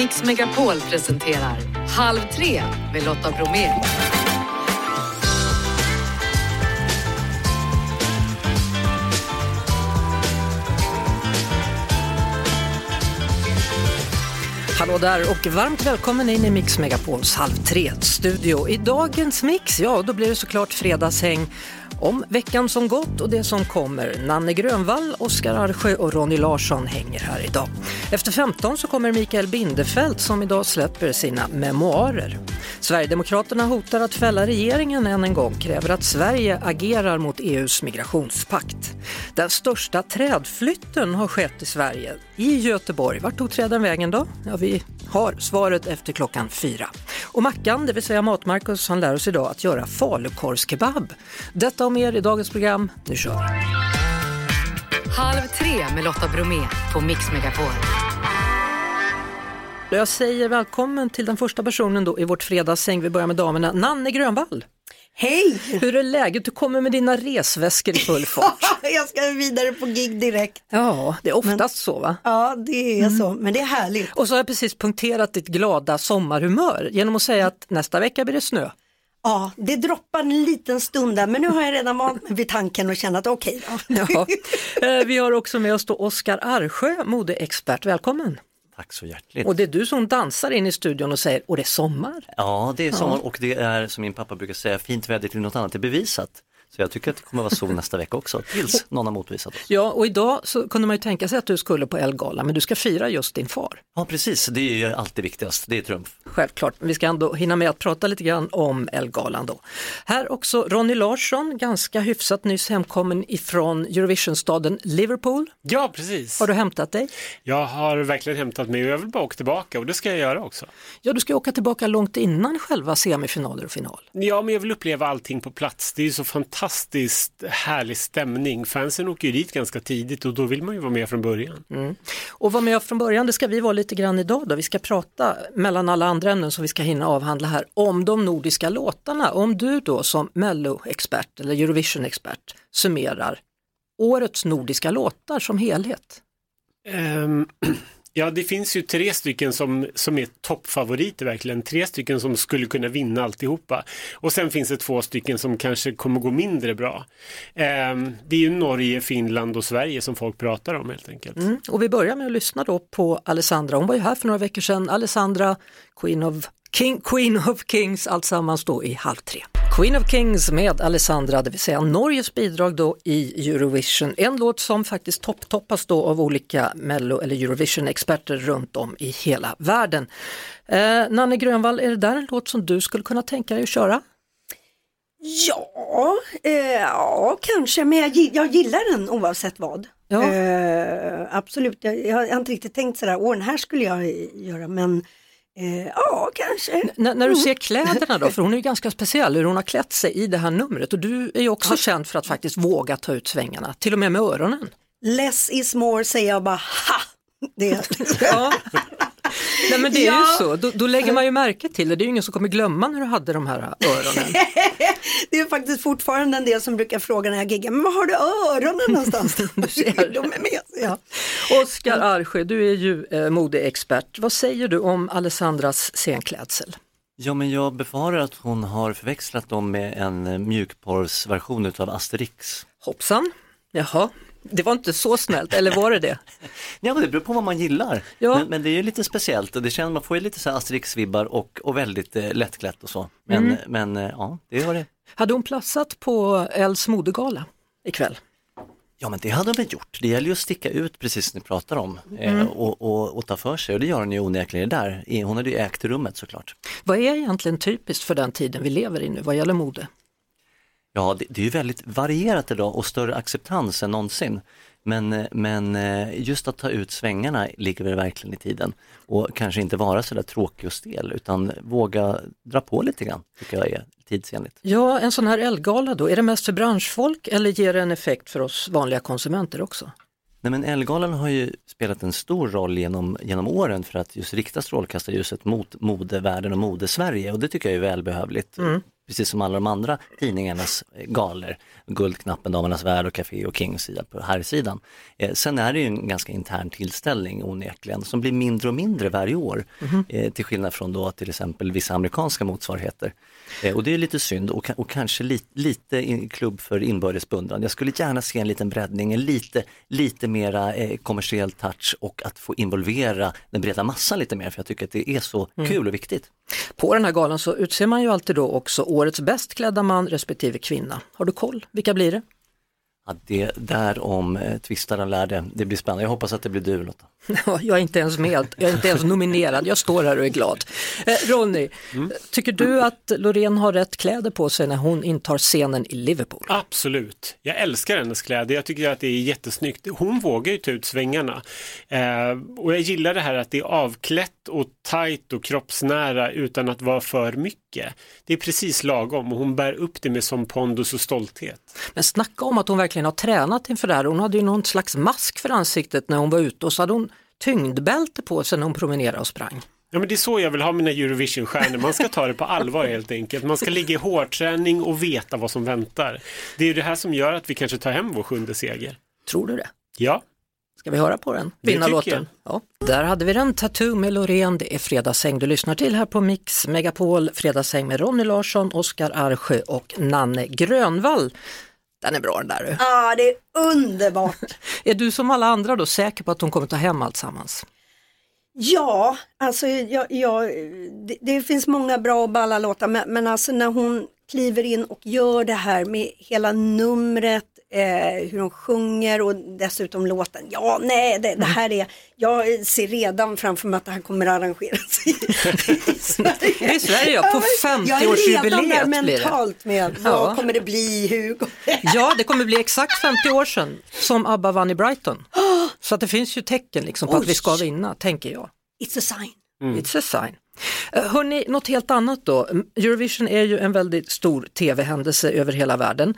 Mix Megapol presenterar Halv tre med Lotta Bromé. Hallå där och varmt välkommen in i Mix Megapols Halv tre-studio. I dagens mix, ja då blir det såklart fredagshäng om veckan som gått och det som kommer. Nanne Grönvall, Oskar Arsjö och Ronny Larsson hänger här idag. Efter 15 så kommer Mikael Bindefeld som idag släpper sina memoarer. Sverigedemokraterna hotar att fälla regeringen än en gång, kräver att Sverige agerar mot EUs migrationspakt. Den största trädflytten har skett i Sverige, i Göteborg. Vart tog träden vägen då? Ja, vi har svaret efter klockan fyra. Och Mackan, det vill säga Matmarkus, han lär oss idag att göra falukorvskebab. Detta och mer i dagens program. Nu kör vi! Halv tre med Lotta Bromé på Mix Megapol. Jag säger välkommen till den första personen då i vårt fredagssäng. Vi börjar med damerna. Nanne Grönvall. Hej! Hur är läget? Du kommer med dina resväskor i full fart. jag ska vidare på gig direkt. Ja, det är oftast Men, så va? Ja, det är så, men det är härligt. Och så har jag precis punkterat ditt glada sommarhumör genom att säga att nästa vecka blir det snö. Ja, det droppar en liten stund där, men nu har jag redan vant mig vid tanken och känner att okej okay, ja. Eh, vi har också med oss då Oskar Arsjö, modeexpert. Välkommen! Tack så hjärtligt. Och det är du som dansar in i studion och säger, och det är sommar. Ja, det är sommar ja. och det är som min pappa brukar säga, fint väder till något annat är bevisat. Så jag tycker att det kommer att vara sol nästa vecka också, tills någon har motvisat oss. Ja, och idag så kunde man ju tänka sig att du skulle på Elgala, men du ska fira just din far. Ja, precis, det är ju alltid viktigast, det är trumf. Självklart, vi ska ändå hinna med att prata lite grann om Elgalan då. Här också Ronny Larsson, ganska hyfsat nyss hemkommen ifrån Eurovisionstaden Liverpool. Ja, precis. Har du hämtat dig? Jag har verkligen hämtat mig och jag vill bara åka tillbaka och det ska jag göra också. Ja, du ska åka tillbaka långt innan själva semifinaler och final. Ja, men jag vill uppleva allting på plats. Det är så fantastiskt fantastiskt härlig stämning. Fansen åker ju dit ganska tidigt och då vill man ju vara med från början. Mm. Och vara med från början, det ska vi vara lite grann idag då. Vi ska prata mellan alla andra ämnen som vi ska hinna avhandla här om de nordiska låtarna. Om du då som Mello-expert eller Eurovision-expert summerar årets nordiska låtar som helhet. Um, Ja, det finns ju tre stycken som, som är toppfavoriter verkligen. Tre stycken som skulle kunna vinna alltihopa. Och sen finns det två stycken som kanske kommer gå mindre bra. Eh, det är ju Norge, Finland och Sverige som folk pratar om helt enkelt. Mm. Och vi börjar med att lyssna då på Alessandra. Hon var ju här för några veckor sedan. Alessandra, Queen of King, Queen of Kings, alltsammans då i halv tre. Queen of Kings med Alessandra, det vill säga Norges bidrag då i Eurovision. En låt som faktiskt topptoppas då av olika Mello eller Eurovision-experter runt om i hela världen. Eh, Nanne Grönvall, är det där en låt som du skulle kunna tänka dig att köra? Ja, eh, ja kanske, men jag, jag gillar den oavsett vad. Ja. Eh, absolut, jag, jag, har inte riktigt tänkt sådär, åh den här skulle jag göra, men Eh, ja, kanske. N när du mm. ser kläderna då, för hon är ju ganska speciell hur hon har klätt sig i det här numret och du är ju också ja. känd för att faktiskt våga ta ut svängarna, till och med med öronen. Less is more säger jag bara ha! Det. ja. Nej men det är ja. ju så, då, då, lägger man ju märke till det, det är ju ingen som kommer glömma när du hade de här öronen. det är faktiskt fortfarande en del som brukar fråga när jag giggar, men var har du öronen någonstans? du ser. de är med. Ja. Oskar Arsjö, du är ju eh, modeexpert. Vad säger du om Alessandras scenklädsel? Ja, men jag befarar att hon har förväxlat dem med en eh, mjukporrsversion utav Asterix. Hoppsan, jaha. Det var inte så snällt, eller var det det? ja, det beror på vad man gillar. Ja. Men, men, det är ju lite speciellt och det känns, man får ju lite så Asterix-vibbar och, och väldigt eh, lättklätt och så. Men, mm. men eh, ja, det var det. Hade hon platsat på Els modegala ikväll? Ja men det hade hon väl gjort. Det gäller ju att sticka ut precis som ni pratar om eh, mm. och, och, och, ta för sig och det gör hon ju onekligen där. Hon hade ju ägt rummet såklart. Vad är egentligen typiskt för den tiden vi lever i nu vad gäller mode? Ja, det, det är ju väldigt varierat idag och större acceptans än någonsin. Men, men eh, just att ta ut svängarna ligger väl verkligen i tiden och kanske inte vara så där tråkig och stel utan våga dra på lite grann, tycker jag är tidsenligt. Ja, en sån här Elgala då, är det mest för branschfolk eller ger det en effekt för oss vanliga konsumenter också? Nej men Elgalan har ju spelat en stor roll genom, genom åren för att just rikta strålkastarljuset mot modevärlden och modesverige och det tycker jag är välbehövligt. Mm precis som alla de andra tidningarnas eh, galer, Guldknappen, Damernas Värld och Café och King sida på här sidan. Eh, sen är det ju en ganska intern tillställning onekligen som blir mindre och mindre varje år. Mm eh, till skillnad från då till exempel vissa amerikanska motsvarigheter. Eh, och det är lite synd och, och kanske li, lite in, klubb för inbördes beundran. Jag skulle gärna se en liten breddning, en lite, lite mera eh, kommersiell touch och att få involvera den breda massan lite mer för jag tycker att det är så mm. kul och viktigt. På den här galan så utser man ju alltid då också årets bäst klädda man respektive kvinna. Har du koll? Vilka blir det? Ja, det där om eh, tvistaren lärde, det blir spännande. Jag hoppas att det blir du Lotta. jag är inte ens med, jag är inte ens nominerad, jag står här och är glad. Eh, Ronny, mm. tycker du att Loreen har rätt kläder på sig när hon intar scenen i Liverpool? Absolut, jag älskar hennes kläder, jag tycker att det är jättesnyggt. Hon vågar ju ta ut svängarna. Eh, och jag gillar det här att det är avklätt och tajt och kroppsnära utan att vara för mycket. Det är precis lagom och hon bär upp det med som pondus och stolthet. Men snacka om att hon verkligen har tränat inför det här. Hon hade ju någon slags mask för ansiktet när hon var ute och så hade hon tyngdbälte på sig när hon promenerade och sprang. Ja men det är så jag vill ha mina Eurovision-stjärnor, man ska ta det på allvar helt enkelt. Man ska ligga i hårdträning och veta vad som väntar. Det är det här som gör att vi kanske tar hem vår sjunde seger. Tror du det? Ja. Ska vi höra på den? Vinnarlåten? Ja. Där hade vi den, Tattoo med Loreen. Det är Fredagsäng du lyssnar till här på Mix Megapol. Fredagsäng med Ronny Larsson, Oskar Arsjö och Nanne Grönvall. Den är bra den där. Ja, det är underbart. är du som alla andra då säker på att hon kommer ta hem allt sammans? Ja, alltså jag, jag, det, det, finns många bra och balla låtar men, men alltså när hon kliver in och gör det här med hela numret eh, hur de sjunger och dessutom låten. Ja, nej, det, det, här är, jag ser redan framför mig att det här kommer arrangeras i, i Sverige. I Sverige, ja, på 50-årsjubileet blir det. Jag är redan där mentalt med ja. vad kommer det bli, hur Ja, det kommer bli exakt 50 år sedan som ABBA vann i Brighton. Så att det finns ju tecken liksom på Oj. att vi ska vinna, tänker jag. It's a sign. Mm. It's a sign. Eh, hörni, något helt annat då. Eurovision är ju en väldigt stor tv-händelse över hela världen.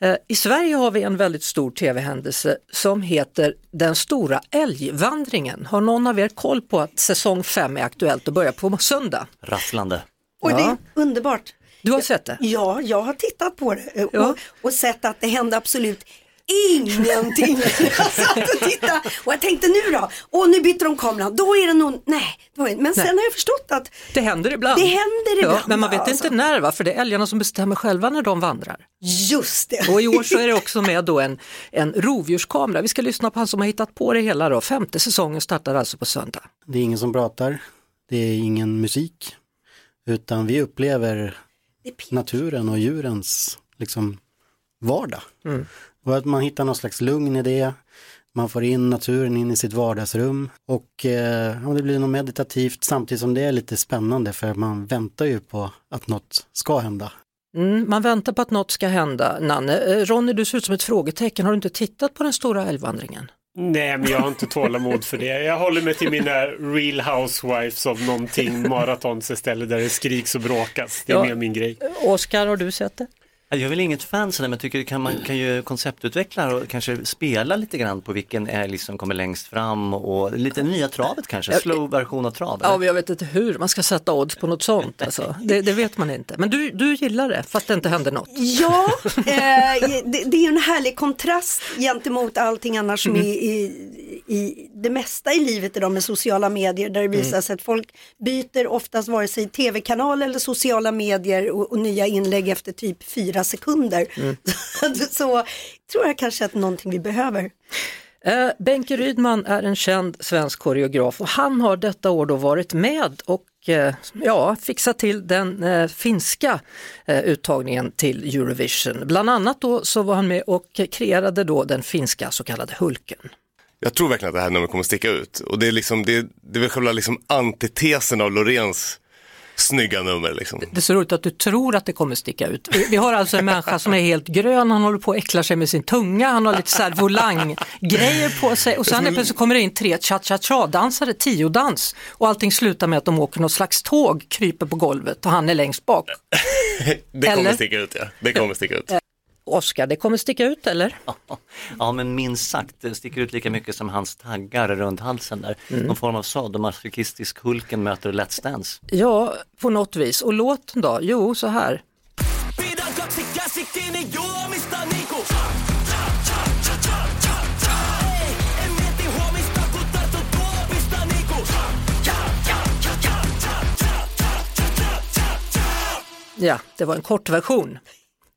Eh, I Sverige har vi en väldigt stor tv-händelse som heter Den stora älgvandringen. Har någon av er koll på att säsong 5 är aktuellt och börjar på söndag? Rafflande. Och det är underbart. Du har sett det? Ja, jag har tittat på det och, ja. och sett att det hände absolut ingenting. Jag satt och tittade och jag tänkte nu då, och nu byter de kameran, då är det nog, nej. Men sen nej. har jag förstått att det händer ibland. Det händer ibland. Ja, men man vet alltså. inte när va, för det är älgarna som bestämmer själva när de vandrar. Just det. Och i år så är det också med då en, en rovdjurskamera. Vi ska lyssna på han som har hittat på det hela då. Femte säsongen startar alltså på söndag. Det är ingen som pratar, det är ingen musik, utan vi upplever naturen och djurens liksom, vardag. Mm. Och att man hittar någon slags lugn i det. Man får in naturen in i sitt vardagsrum och eh, det blir något meditativt samtidigt som det är lite spännande för man väntar ju på att något ska hända. Mm, man väntar på att något ska hända. Nanne, eh, Ronny du ser ut som ett frågetecken, har du inte tittat på den stora älgvandringen? Nej, men jag har inte tålamod för det. Jag håller mig till mina Real Housewives av någonting maratons istället där det skriks och bråkas. Det är ja. mer min grej. Oskar, har du sett det? Jag är väl inget fan sådär, men jag tycker kan man kan ju konceptutveckla och kanske spela lite grann på vilken älg som kommer längst fram och lite nya travet kanske, slow version av trav. Ja, men jag vet inte hur man ska sätta odds på något sånt. Alltså. Det, det vet man inte. Men du, du gillar det, fast det inte händer något. Ja, eh, det, det, är en härlig kontrast gentemot allting annars som mm. är i, i det mesta i livet idag med sociala medier där det visar mm. sig att folk byter oftast vare sig tv-kanal eller sociala medier och, och nya inlägg efter typ fyra sekunder. Mm. så tror jag kanske att någonting vi behöver. Eh, Benke Rydman är en känd svensk koreograf och han har detta år då varit med och eh, ja, fixat till den eh, finska eh, uttagningen till Eurovision. Bland annat då så var han med och kreerade då den finska så kallade Hulken. Jag tror verkligen att det här numret kommer att sticka ut. Och det är, liksom, det, det är väl själva liksom antitesen av Loreens snygga nummer. Liksom. Det är så roligt att du tror att det kommer sticka ut. Vi har alltså en människa som är helt grön, han håller på att äckla sig med sin tunga, han har lite så här volang-grejer på sig och sen plötsligt kommer det in tre cha-cha-cha-dansare, tiodans och allting slutar med att de åker något slags tåg, kryper på golvet och han är längst bak. det kommer Eller? sticka ut ja, det kommer sticka ut. Oskar, det kommer sticka ut eller? Ja, ja men minst sagt, det sticker ut lika mycket som hans taggar runt halsen där. Mm. Någon form av sadomasochistisk Hulken möter Let's Dance. Ja, på något vis. Och låten då? Jo, så här. Ja, det var en kort version.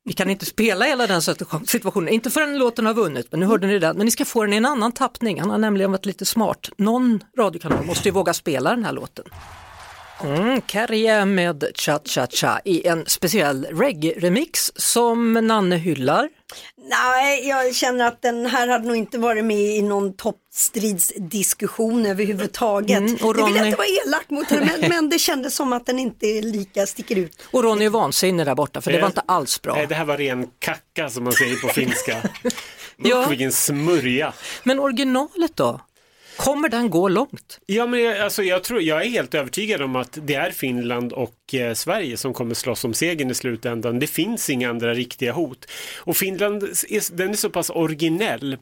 Vi kan inte spela hela den situationen, inte förrän låten har vunnit, men nu hörde ni den. Men ni ska få den i en annan tappning, han har nämligen varit lite smart. Någon radiokanal måste ju våga spela den här låten. Mm, Carrie med Cha Cha Cha i en speciell reggae-remix som Nanne hyllar. Nej, jag känner att den här hade nog inte varit med i någon toppstridsdiskussion överhuvudtaget. Mm, och Ronny... Jag vill inte vara elak mot henne, men, men, det kändes som att den inte lika sticker ut. Och Ronny är vansinnig där borta, för det var inte alls bra. Nej, det här var ren kacka som man säger på finska. ja. Vilken smörja. Men originalet då? Kommer den gå långt? Ja, men jag, alltså, jag, tror, jag är helt övertygad om att det är Finland och eh, Sverige som kommer slåss om segern i slutändan. Det finns inga andra riktiga hot. Och Finland, är, den är så pass originell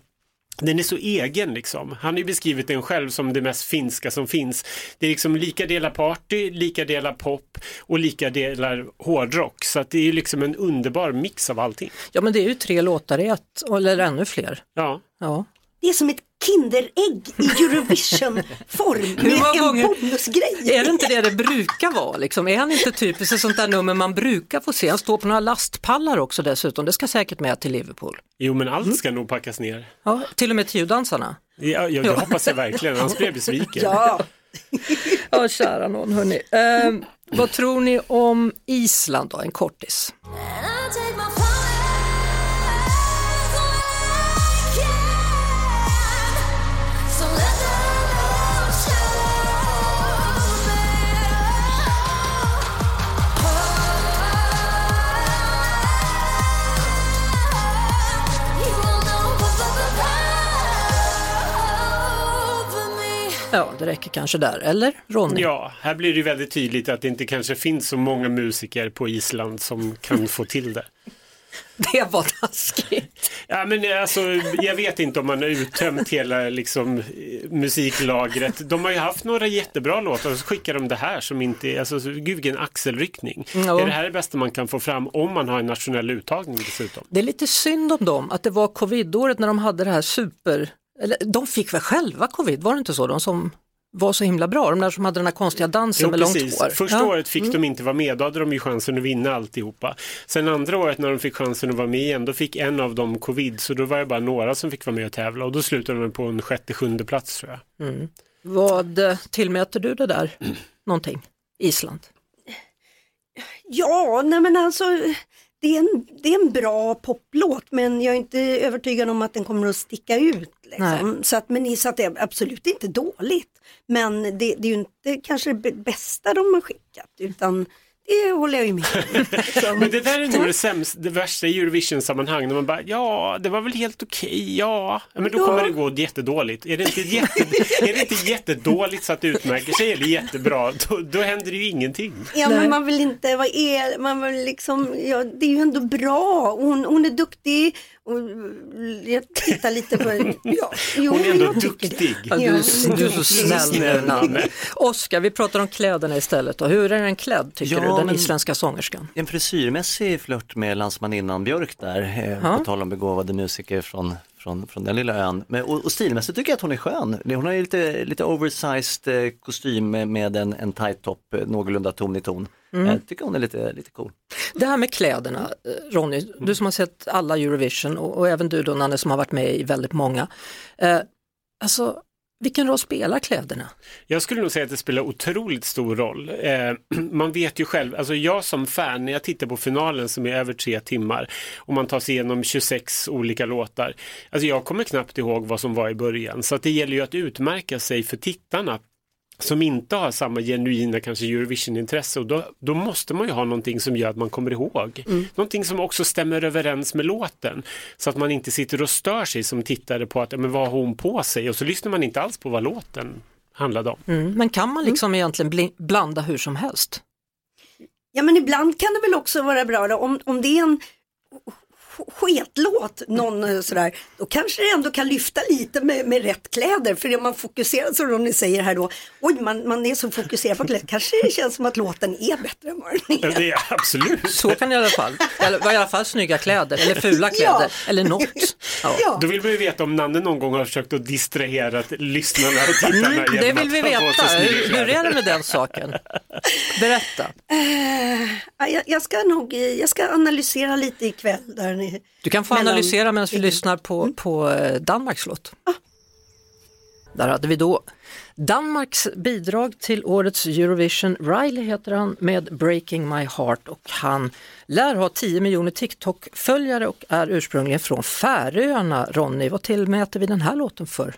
den är så egen liksom. Han har ju beskrivit den själv som det mest finska som finns. Det är liksom lika delar party, lika delar pop och lika delar hårdrock. Så att det är liksom en underbar mix av allting. Ja men det är ju tre låtar i ett, eller ännu fler. Ja. ja. Det är som ett Kinderägg i Eurovision-form med en gånger, bonusgrej. Är det inte det det brukar vara? Liksom? Är han inte typiskt ett sånt där nummer man brukar få se? Han står på några lastpallar också dessutom, det ska säkert med till Liverpool. Jo men allt ska mm. nog packas ner. Ja, till och med tiodansarna. Ja, ja, det hoppas jag verkligen, annars blir jag besviken. ja. ja, kära någon hörni. Eh, vad tror ni om Island då, en kortis? Ja, det räcker kanske där, eller Ronny? Ja, här blir det väldigt tydligt att det inte kanske finns så många musiker på Island som kan få till det. Det var taskigt. Ja, men alltså, jag vet inte om man har uttömt hela liksom, musiklagret. De har ju haft några jättebra låtar och så skickar de det här som inte är, alltså gud vilken axelryckning. Mm. Är det här det bästa man kan få fram om man har en nationell uttagning dessutom? Det är lite synd om dem att det var covidåret när de hade det här super eller, de fick väl själva covid, var det inte så? De som var så himla bra, de där som hade den här konstiga dansen jo, med precis. långt hår. Första ja. året fick mm. de inte vara med, då hade de ju chansen att vinna alltihopa. Sen andra året när de fick chansen att vara med igen, då fick en av dem covid, så då var det bara några som fick vara med och tävla och då slutade de på en sjätte, sjunde plats tror jag. Mm. Vad eh, tillmäter du det där någonting, Island? Ja, nej men alltså det är, en, det är en bra poplåt men jag är inte övertygad om att den kommer att sticka ut. Liksom. Så, att, men, så att det är absolut inte dåligt. Men det, det är ju inte kanske det bästa de har skickat utan det håller jag ju med om. Men det där är nog det sämsta, det värsta i Eurovision-sammanhang när man bara, ja, det var väl helt okej, okay, ja, men då ja. kommer det gå jättedåligt. Är det inte, jätte, är det inte jättedåligt så att det utmärker sig eller jättebra, då, då händer det ju ingenting. Ja, men man vill inte vara el, man vill liksom, ja, det är ju ändå bra, hon, hon är duktig, och jag tittar lite på, ja, jo, Hon är ändå duktig. Ja, du, du, är så snäll nu Oskar, vi pratar om kläderna istället. Och hur är den klädd tycker ja, du, den isländska sångerskan? En frisyrmässig flört med landsmaninnan Björk där, eh, på tal om begåvade musiker från från, från den lilla ön. Men, och, och stilmässigt tycker jag att hon är skön. Hon har lite, lite oversized eh, kostym med, en, en tight top, eh, någorlunda ton i ton. Mm. Jag tycker hon är lite, lite cool. Det här med kläderna, eh, Ronny, du som har sett alla Eurovision och, och även du då Nanne som har varit med i väldigt många. Eh, alltså vilken roll spelar kläderna? Jag skulle nog säga att det spelar otroligt stor roll. Eh, man vet ju själv, alltså jag som fan, när jag tittar på finalen som är över tre timmar och man tar sig igenom 26 olika låtar. Alltså jag kommer knappt ihåg vad som var i början. Så att det gäller ju att utmärka sig för tittarna som inte har samma genuina kanske Eurovision-intresse och då, då måste man ju ha någonting som gör att man kommer ihåg. Mm. Någonting som också stämmer överens med låten så att man inte sitter och stör sig som tittare på att men vad har hon på sig och så lyssnar man inte alls på vad låten handlade om. Mm. Men kan man liksom mm. egentligen blanda hur som helst? Ja men ibland kan det väl också vara bra då, om, om det är en sketlåt, någon eh, sådär, då kanske det ändå kan lyfta lite med, med rätt kläder. För om man fokuserar, som Ronny säger här då, oj man, man är så fokuserad på kläder, kanske det känns som att låten är bättre än vad den är. Det är absolut. Så kan det i alla fall, eller var i alla fall snygga kläder, eller fula kläder, ja. eller något. Ja. ja. Då vill man ju veta om Nanne någon gång har försökt att distrahera lyssnarna och tittarna. Mm, det vill vi veta, hur, hur är det med den saken? Berätta. Uh, jag, jag, ska nog, jag ska analysera lite ikväll. Där ni, du kan få mellan... analysera medan vi lyssnar på, mm. på eh, Danmarks låt. Ah. Där hade vi då Danmarks bidrag till årets Eurovision. Riley heter han med Breaking My Heart och han lär ha 10 miljoner TikTok-följare och är ursprungligen från Färöarna. Ronny, vad tillmäter vi den här låten för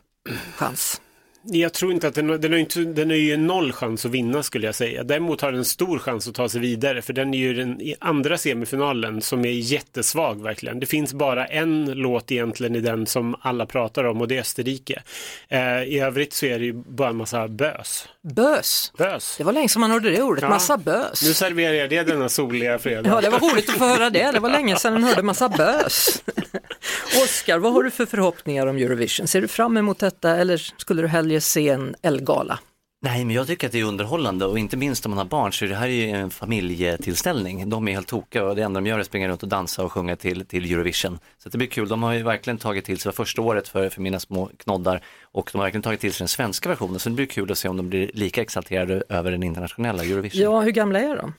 chans? Jag tror inte att den, den, har inte, den har ju noll chans att vinna skulle jag säga. Däremot har den stor chans att ta sig vidare för den är ju den i andra semifinalen som är jättesvag verkligen. Det finns bara en låt egentligen i den som alla pratar om och det är Österrike. Eh, I övrigt så är det ju bara en massa bös. Bös? Bös. Det var länge som man hörde det ordet, ja. massa bös. Nu serverar jag det denna soliga fredag. Ja, det var roligt att få höra det. Det var länge sedan man hörde massa bös. Oskar, vad har du för förhoppningar om Eurovision? Ser du fram emot detta eller skulle du hellre se en Elgala? Nej, men jag tycker att det är underhållande och inte minst om man har barn så det här är ju en familjetillställning. De är helt tokiga och det enda de gör är att springa runt och dansa och sjunga till, till Eurovision. Så det blir kul. De har ju verkligen tagit till sig, det första året för, för mina små knoddar och de har verkligen tagit till sig den svenska versionen. Så det blir kul att se om de blir lika exalterade över den internationella Eurovision. Ja, hur gamla är de?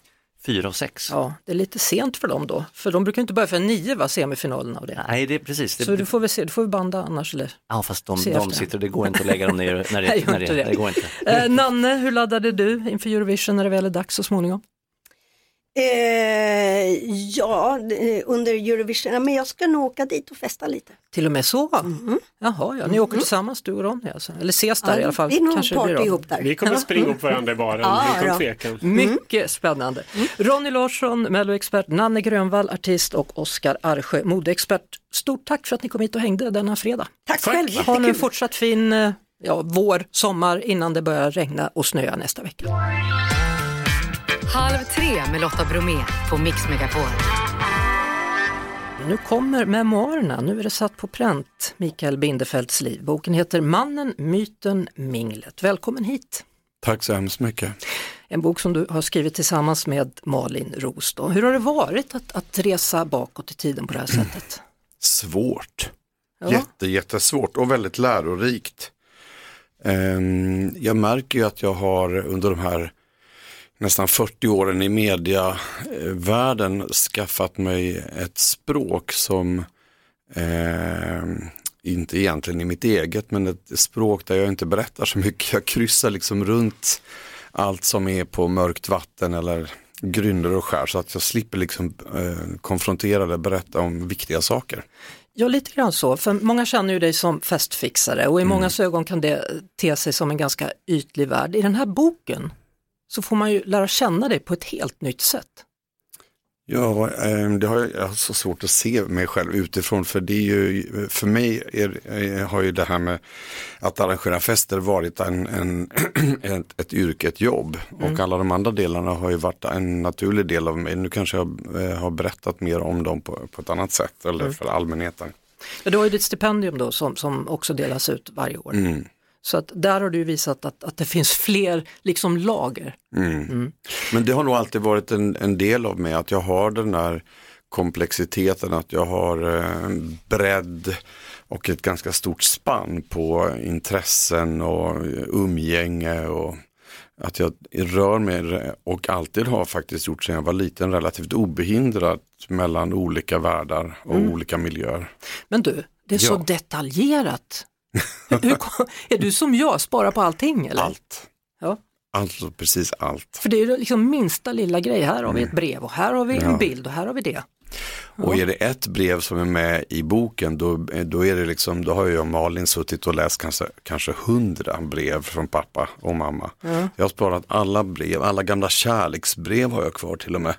Fyra och sex. Ja, det är lite sent för dem då, för de brukar inte börja för nio va, semifinalen av det. Nej, det är precis. Det... Så du får väl se, du får vi banda annars eller? Ja, fast de, de sitter, det går inte att lägga dem ner när det, Nej, när det, det. det går inte. Eh, Nanne, hur laddade du inför Eurovision när det väl är dags så småningom? Eh, ja, eh, under Eurovision, men jag ska nog åka dit och festa lite. Till och med så? Mm. Jaha, ja. ni åker mm. tillsammans du och Ronny alltså? Eller ses där ja, i alla fall? Det är nog Kanske party ihop där. Vi kommer springa upp varandra i baren, ja, utan tvekan. Mycket mm. spännande. Mm. Ronny Larsson, melloexpert, Nanne Grönvall, artist och Oskar Arsjö, modeexpert. Stort tack för att ni kom hit och hängde denna fredag. Tack, tack. själv, Ha nu en fortsatt fin eh, ja, vår, sommar innan det börjar regna och snöa nästa vecka. Halv tre med Lotta Bromé på Mix Megapol. Nu kommer memoarerna, nu är det satt på pränt, Mikael Bindefelds liv. Boken heter Mannen, myten, minglet. Välkommen hit! Tack så hemskt mycket. En bok som du har skrivit tillsammans med Malin Roos. Hur har det varit att, att resa bakåt i tiden på det här sättet? Svårt. Ja. Jätte, jättesvårt och väldigt lärorikt. Ehm, jag märker ju att jag har under de här nästan 40 åren i mediavärlden skaffat mig ett språk som eh, inte egentligen är mitt eget men ett språk där jag inte berättar så mycket. Jag kryssar liksom runt allt som är på mörkt vatten eller grynder och skär så att jag slipper liksom eh, konfrontera eller berätta om viktiga saker. Ja, lite grann så. För många känner ju dig som festfixare och i mm. mångas ögon kan det te sig som en ganska ytlig värld. I den här boken så får man ju lära känna dig på ett helt nytt sätt. Ja, ehm, det har jag, jag har så svårt att se mig själv utifrån för det är ju, för mig är, har ju det här med att arrangera fester varit en, en ett, ett yrke, ett jobb mm. och alla de andra delarna har ju varit en naturlig del av mig. Nu kanske jag eh, har berättat mer om dem på, på ett annat sätt eller mm. för allmänheten. Ja, du har ju ditt stipendium då som, som också delas ut varje år. Mm. Så att där har du visat att, att det finns fler liksom lager. Mm. Mm. Men det har nog alltid varit en, en del av mig att jag har den där komplexiteten, att jag har eh, bredd och ett ganska stort spann på intressen och umgänge och att jag rör mig och alltid har faktiskt gjort sedan jag var liten relativt obehindrat mellan olika världar och mm. olika miljöer. Men du, det är så detaljerat är du som jag, sparar på allting eller? Allt. Ja. Alltså precis allt. För det är liksom minsta lilla grej, här har vi ett mm. brev och här har vi en bild och här har vi det. Ja. Och är det ett brev som är med i boken då, då, är det liksom, då har jag och Malin suttit och läst kanske, kanske hundra brev från pappa och mamma. Ja. Jag har sparat alla brev, alla gamla kärleksbrev har jag kvar till och med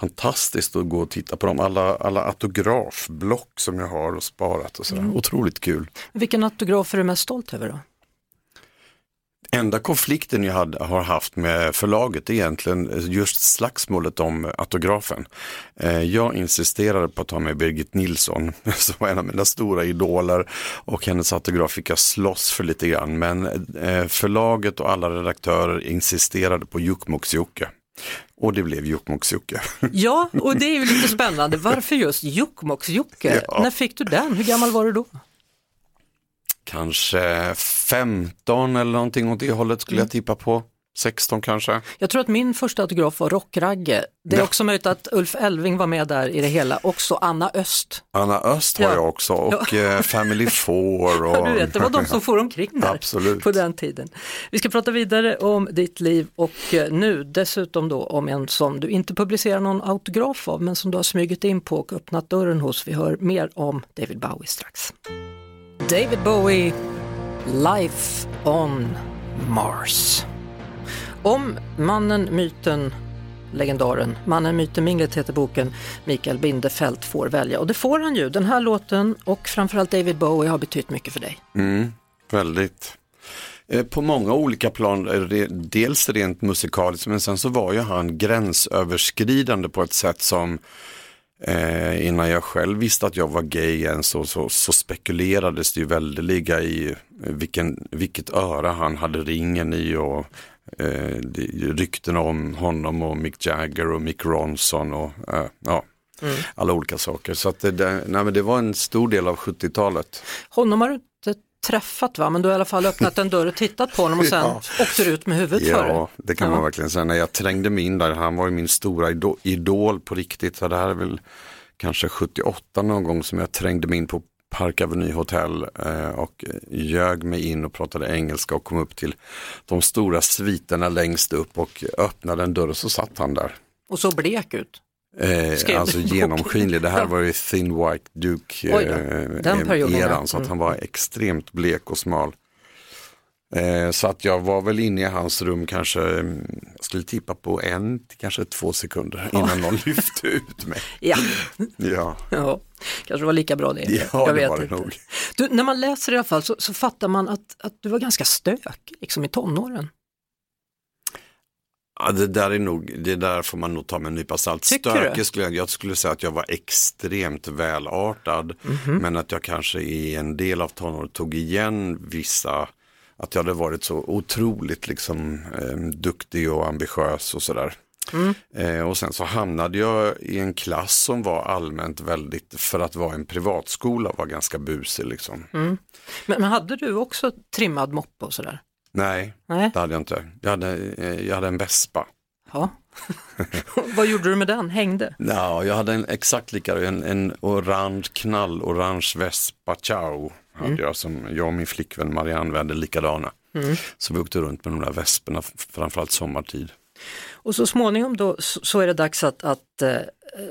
fantastiskt att gå och titta på dem. Alla, alla autografblock som jag har och sparat och sådär. Mm. Otroligt kul. Vilken autograf är du mest stolt över då? Enda konflikten jag hade, har haft med förlaget är egentligen just slagsmålet om autografen. Eh, jag insisterade på att ta med Birgit Nilsson som var en av mina stora idoler och hennes autograf fick jag slåss för lite grann men eh, förlaget och alla redaktörer insisterade på Jokkmokks-Jocke. Och det blev Jokkmokks-Jocke. Ja, och det är ju lite spännande. Varför just Jokkmokks-Jocke? Ja. När fick du den? Hur gammal var du då? Kanske 15 eller någonting åt det hållet skulle mm. jag tippa på. 16 kanske. Jag tror att min första autograf var Rockragge. Det är ja. också möjligt att Ulf Elving var med där i det hela, också Anna Öst. Anna Öst har ja. jag också och ja. Eh, Family Four. Och... Ja, du vet, det var de som får omkring där Absolut. på den tiden. Vi ska prata vidare om ditt liv och eh, nu dessutom då om en som du inte publicerar någon autograf av men som du har smugit in på och öppnat dörren hos. Vi hör mer om David Bowie strax. David Bowie, Life on Mars. Om mannen, myten, legendaren, mannen, myten, minglet heter boken, Mikael Bindefeld får välja. Och det får han ju. Den här låten och framförallt David Bowie har betytt mycket för dig. Mm, väldigt. Eh, på många olika plan, dels rent musikaliskt men sen så var ju han gränsöverskridande på ett sätt som Eh, innan jag själv visste att jag var gay än så, så, så spekulerades det ju väldeliga i vilken, vilket öra han hade ringen i och eh, rykten om honom och Mick Jagger och Mick Ronson och eh, ja, mm. alla olika saker. Så att det, nej, men det var en stor del av 70-talet. Honom har du inte träffat va, men du har i alla fall öppnat en dörr och tittat på honom och sen ja. åkte du ut med huvudet ja, för det. Ja, det kan ja. man verkligen säga. När jag trängde mig in där, han var ju min stora idol, idol på riktigt. Så det här är väl kanske 78 någon gång som jag trängde mig in på Park Avenue Hotel eh, och ljög mig in och pratade engelska och kom upp till de stora sviterna längst upp och öppnade en dörr och så satt han där. Och så blek ut? Eh, alltså genomskinlig, det här var ju Thin White Duke eh, eran så att han var mm. extremt blek och smal. Eh, så att jag var väl inne i hans rum kanske, mm, jag skulle tippa på en till kanske två sekunder innan någon lyfte ut mig. ja. ja. ja, kanske var lika bra det. Ja, jag det vet nog. Du, när man läser i alla fall så, så fattar man att, att du var ganska stökig liksom i tonåren. Ja, det där är nog, det där får man nog ta med en nypa salt. Stökig skulle jag, jag skulle säga att jag var extremt välartad. Mm -hmm. Men att jag kanske i en del av tonåren tog igen vissa att jag hade varit så otroligt liksom, eh, duktig och ambitiös och sådär. Mm. Eh, och sen så hamnade jag i en klass som var allmänt väldigt, för att vara en privatskola, var ganska busig liksom. Mm. Men, men, hade du också trimmad moppe och sådär? Nej, Nej, det hade jag inte. Jag hade, eh, jag hade en vespa. Ja. Vad gjorde du med den? Hängde? Ja, jag hade en exakt lika, en, en orange, knallorange Vespa Ciao. Mm. jag, som jag och min flickvän Marianne hade likadana. Mm. Så vi åkte runt med de där vesperna, framförallt sommartid. Och så småningom då så är det dags att, att äh,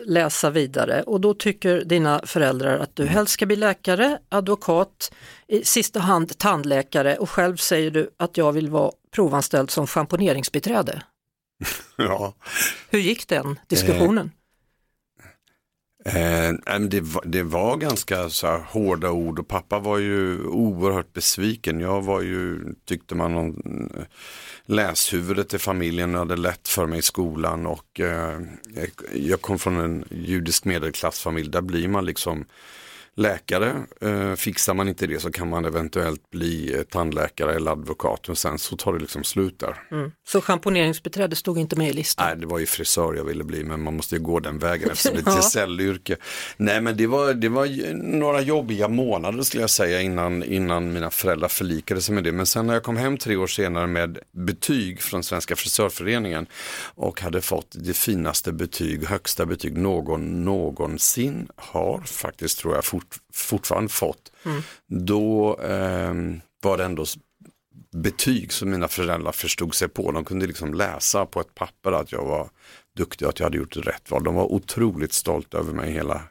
läsa vidare och då tycker dina föräldrar att du mm. helst ska bli läkare, advokat, i sista hand tandläkare och själv säger du att jag vill vara provanställd som schamponeringsbiträde. ja. Hur gick den diskussionen? Eh, det, var, det var ganska så här, hårda ord och pappa var ju oerhört besviken. Jag var ju, tyckte man, någon, eh, läshuvudet i familjen och hade lätt för mig i skolan och eh, jag kom från en judisk medelklassfamilj. Där blir man liksom läkare. Eh, fixar man inte det så kan man eventuellt bli eh, tandläkare eller advokat och sen så tar det liksom slut där. Mm. Så schamponeringsbiträde stod inte med i listan? Nej, det var ju frisör jag ville bli men man måste ju gå den vägen eftersom det är ett gesällyrke. Nej men det var, det var några jobbiga månader skulle jag säga innan, innan mina föräldrar förlikade sig med det. Men sen när jag kom hem tre år senare med betyg från Svenska frisörföreningen och hade fått det finaste betyg, högsta betyg någon någonsin har faktiskt tror jag fort fort, fortfarande fått, mm. då eh, var det ändå betyg som mina föräldrar förstod sig på. De kunde liksom läsa på ett papper att jag var duktig och att jag hade gjort rätt val. De var otroligt stolta över mig hela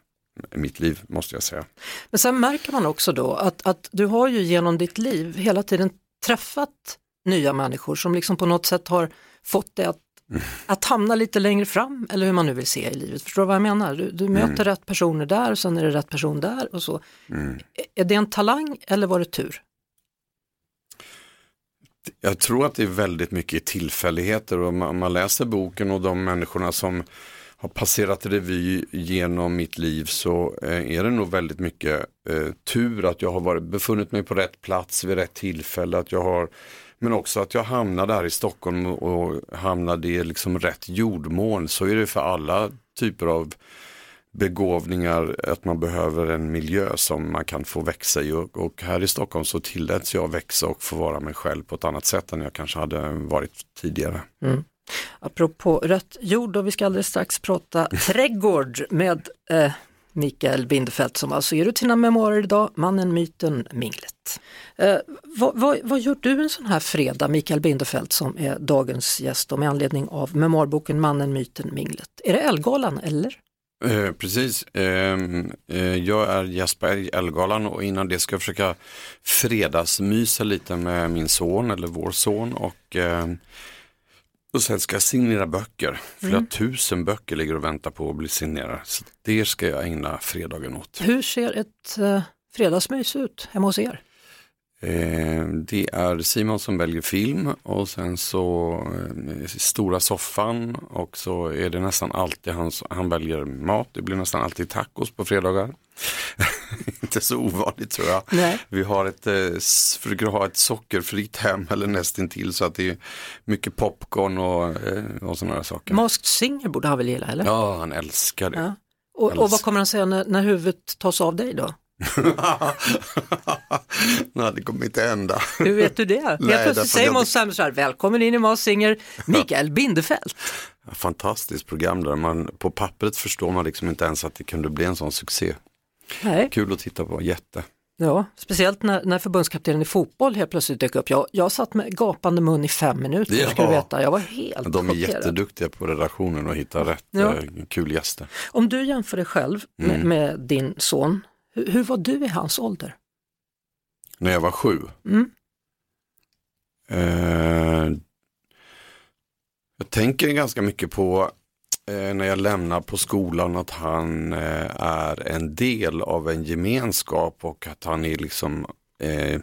mitt liv måste jag säga. Men sen märker man också då att, att du har ju genom ditt liv hela tiden träffat nya människor som liksom på något sätt har fått dig att att hamna lite längre fram eller hur man nu vill se i livet. Förstår du vad jag menar? Du, du möter mm. rätt personer där och sen är det rätt person där och så. Mm. Är det en talang eller var det tur? Jag tror att det är väldigt mycket tillfälligheter och om man läser boken och de människorna som har passerat revy genom mitt liv så eh, är det nog väldigt mycket eh, tur att jag har varit, befunnit mig på rätt plats vid rätt tillfälle, att jag har men också att jag hamnade här i Stockholm och hamnade i liksom rätt jordmån. Så är det för alla typer av begåvningar, att man behöver en miljö som man kan få växa i och, och här i Stockholm så tilläts jag växa och få vara mig själv på ett annat sätt än jag kanske hade varit tidigare. Mm. Apropå rött jord och vi ska alldeles strax prata trädgård med eh, Mikael Bindefeld som alltså ger ut sina memoarer idag, Mannen, myten, minglet. Eh, vad, vad, vad, gör du en sån här fredag, Mikael Bindefeld som är dagens gäst och med anledning av memoarboken Mannen, myten, minglet? Är det Elgalan eller? Eh, precis, eh, eh, jag är Jesper i Elgalan och innan det ska jag försöka fredagsmysa lite med min son eller vår son och ehm, och sen ska jag signera böcker. Flera mm. tusen böcker ligger och väntar på att bli signerade. Så det ska jag ägna fredagen åt. Hur ser ett eh, fredagsmys ut hemma hos er? Eh, det är Simon som väljer film och sen så eh, stora soffan och så är det nästan alltid han, han väljer mat. Det blir nästan alltid tacos på fredagar. Inte så ovanligt tror jag. Nej. Vi har ett, eh, försöker ha ett sockerfritt hem eller nästintill så att det är mycket popcorn och, eh, och sådana saker. Masked Singer borde han väl gilla eller? Ja, han älskar det. Ja. Och, och, vad kommer han säga när, när huvudet tas av dig då? Nej, det kommer inte hända. Hur vet du det? Helt plötsligt säger Måns Zelmerlöw välkommen in i Masked Singer, Mikael Bindefeld. Fantastiskt program där man på pappret förstår man liksom inte ens att det kunde bli en sån succé. Nej. Kul att titta på, jätte. Ja, speciellt när, när förbundskaptenen i fotboll helt plötsligt dök upp. Jag, jag satt med gapande mun i fem minuter, ja. ska du veta. Jag var helt De är chockerad. jätteduktiga på redaktionen och hitta rätt ja. Eh, kul gäster. Om du jämför dig själv med, mm. med din son, hur, hur, var du i hans ålder? När jag var sju? Mm. Eh, jag tänker ganska mycket på eh, när jag lämnar på skolan att han eh, är en del av en gemenskap och att han är liksom eh,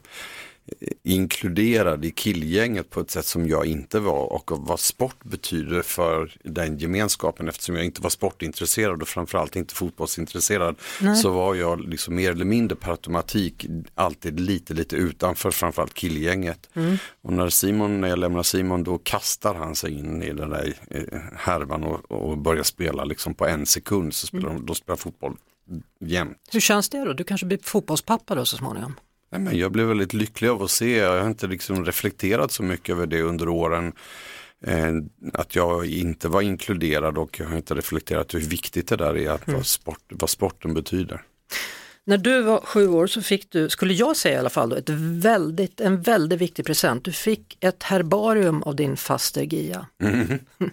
inkluderad i killgänget på ett sätt som jag inte var och vad sport betyder för den gemenskapen eftersom jag inte var sportintresserad och framförallt inte fotbollsintresserad Nej. så var jag liksom mer eller mindre per automatik alltid lite lite utanför framförallt killgänget. Mm. Och när Simon, när jag lämnar Simon då kastar han sig in i den där eh, härvan och, och börjar spela liksom på en sekund så spelar mm. då spelar fotboll jämt. Hur känns det då? Du kanske blir fotbollspappa då så småningom? Nej, men jag blev väldigt lycklig av att se, jag har inte liksom reflekterat så mycket över det under åren. Eh, att jag inte var inkluderad och jag har inte reflekterat hur viktigt det där är, att mm. vad, sport, vad sporten betyder. När du var sju år så fick du, skulle jag säga i alla fall, då, ett väldigt, en väldigt viktig present. Du fick ett herbarium av din faster Gia. Mm.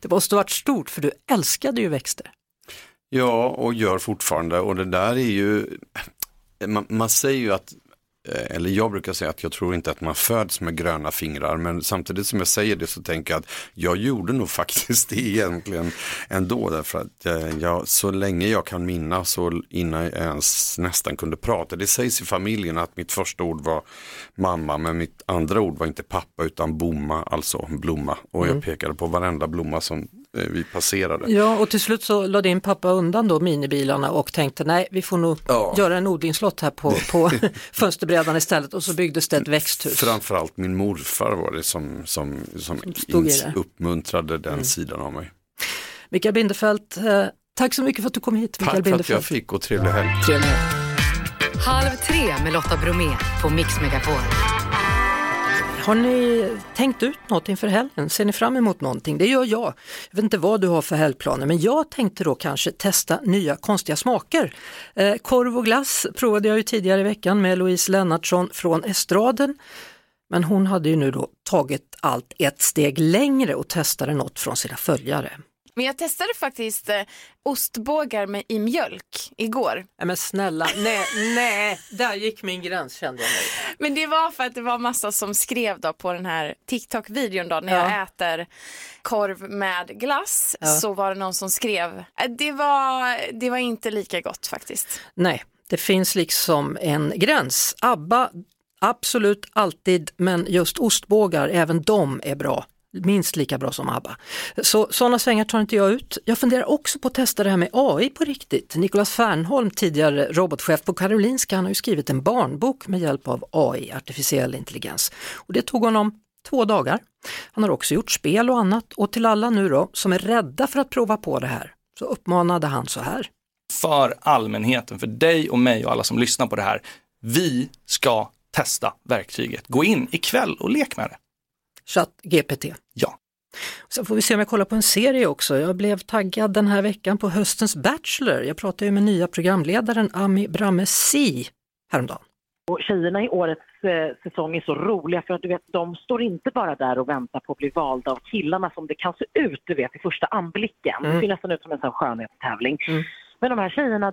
Det måste ha varit stort för du älskade ju växter. Ja, och gör fortfarande och det där är ju, man, man säger ju att eller jag brukar säga att jag tror inte att man föds med gröna fingrar, men samtidigt som jag säger det så tänker jag att jag gjorde nog faktiskt det egentligen ändå, därför att eh, jag, så länge jag kan minnas så innan jag ens nästan kunde prata, det sägs i familjen att mitt första ord var mamma, men mitt andra ord var inte pappa utan bomma, alltså blomma, och jag mm. pekade på varenda blomma som Eh, vi passerade. Ja, och till slut så lade din pappa undan då minibilarna och tänkte nej, vi får nog ja. göra en odlingslott här på, på fönsterbrädan istället och så byggdes det ett växthus. Framförallt min morfar var det som, som, som, som ins, uppmuntrade den mm. sidan av mig. Mikael Bindefeld, eh, tack så mycket för att du kom hit. Mikael tack för att jag fick och trevlig helg. Trevlig helg. Halv tre med Lotta Bromé på Mix Megapol. Har ni tänkt ut något inför helgen? Ser ni fram emot någonting? Det gör jag. Jag vet inte vad du har för helgplaner men jag tänkte då kanske testa nya konstiga smaker. Eh, korv och glass provade jag ju tidigare i veckan med Louise Lennartsson från Estraden. Men hon hade ju nu då tagit allt ett steg längre och testade något från sina följare. Men jag testade faktiskt eh, ostbågar med, i mjölk igår. Nej men snälla, nej, nej, där gick min gräns kände jag mig. Men det var för att det var massa som skrev då på den här TikTok-videon då när ja. jag äter korv med glass ja. så var det någon som skrev, äh, det var, det var inte lika gott faktiskt. Nej, det finns liksom en gräns. ABBA, absolut alltid, men just ostbågar, även de är bra minst lika bra som ABBA. Så sådana svängar tar inte jag ut. Jag funderar också på att testa det här med AI på riktigt. Nicolas Fernholm, tidigare robotchef på Karolinska, han har ju skrivit en barnbok med hjälp av AI, artificiell intelligens. Och det tog honom två dagar. Han har också gjort spel och annat och till alla nu då som är rädda för att prova på det här så uppmanade han så här. för allmänheten, för dig och mig och alla som lyssnar på det här. Vi ska testa verktyget. Gå in ikväll och lek med det. Chatt GPT. Ja. Sen får vi se om jag kollar på en serie också. Jag blev taggad den här veckan på höstens Bachelor. Jag pratade ju med nya programledaren Ami Bramesi häromdagen. Och tjejerna i årets eh, säsong är så roliga för att du vet, de står inte bara där och väntar på att bli valda av killarna som det kan se ut, du vet, i första anblicken. Mm. Det ser nästan ut som en sån skönhetstävling. Mm. Men de här tjejerna,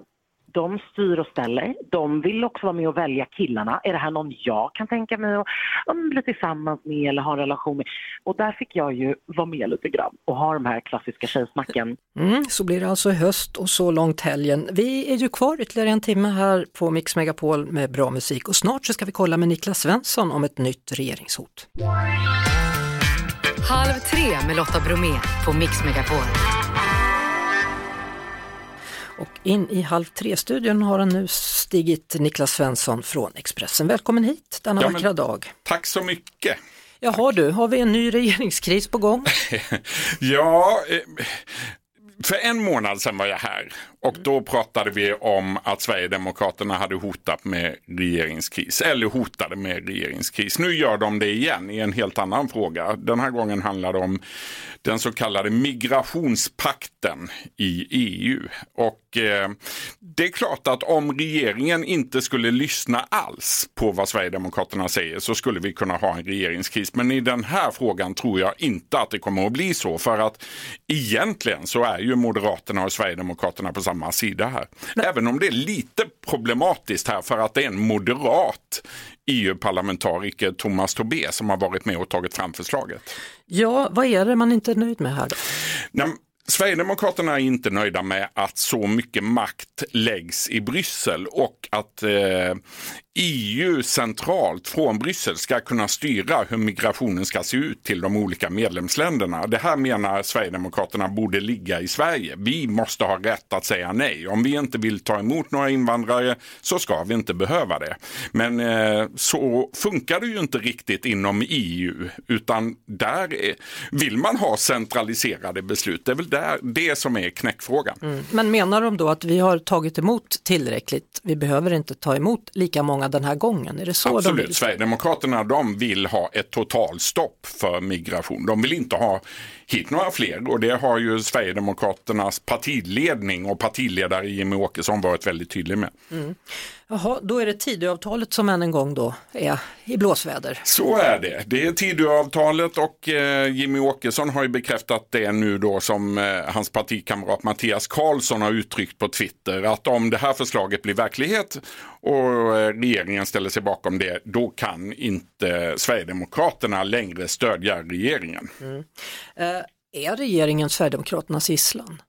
de styr och ställer. De vill också vara med och välja killarna. Är det här någon jag kan tänka mig att um, bli tillsammans med eller ha en relation med? Och där fick jag ju vara med lite grann och ha de här klassiska tjejsnacken. Mm, så blir det alltså höst och så långt helgen. Vi är ju kvar ytterligare en timme här på Mix Megapol med bra musik och snart så ska vi kolla med Niklas Svensson om ett nytt regeringshot. Halv tre med Lotta Bromé på Mix Megapol. Och in i Halv tre-studion har han nu stigit Niklas Svensson från Expressen. Välkommen hit denna ja, vackra dag. Tack så mycket. Jaha du, har vi en ny regeringskris på gång? ja, eh, för en månad sedan var jag här och då pratade vi om att Sverigedemokraterna hade hotat med regeringskris, eller hotade med regeringskris. Nu gör de det igen i en helt annan fråga. Den här gången handlar det om den så kallade migrationspakten i EU. Och eh, det är klart att om regeringen inte skulle lyssna alls på vad Sverigedemokraterna säger så skulle vi kunna ha en regeringskris. Men i den här frågan tror jag inte att det kommer att bli så. För att egentligen så är ju Moderaterna och Sverigedemokraterna på samma sida här. Även om det är lite problematiskt här för att det är en moderat EU-parlamentariker Thomas Tobé som har varit med och tagit fram förslaget. Ja, vad är det man inte är nöjd med här då? Nej, Sverigedemokraterna är inte nöjda med att så mycket makt läggs i Bryssel och att eh, EU centralt från Bryssel ska kunna styra hur migrationen ska se ut till de olika medlemsländerna. Det här menar Sverigedemokraterna borde ligga i Sverige. Vi måste ha rätt att säga nej. Om vi inte vill ta emot några invandrare så ska vi inte behöva det. Men eh, så funkar det ju inte riktigt inom EU utan där är, vill man ha centraliserade beslut. Det är väl där, det som är knäckfrågan. Mm. Men menar de då att vi har tagit emot tillräckligt? Vi behöver inte ta emot lika många den här gången? Är det så Absolut, de? Sverigedemokraterna de vill ha ett totalstopp för migration. De vill inte ha hit några fler och det har ju Sverigedemokraternas partiledning och partiledare Jimmie Åkesson varit väldigt tydlig med. Mm. Jaha, då är det Tidöavtalet som än en gång då är i blåsväder. Så är det. Det är Tidöavtalet och eh, Jimmy Åkesson har ju bekräftat det nu då som eh, hans partikamrat Mattias Karlsson har uttryckt på Twitter att om det här förslaget blir verklighet och eh, regeringen ställer sig bakom det, då kan inte Sverigedemokraterna längre stödja regeringen. Mm. Eh, är regeringen Sverigedemokraternas gisslan?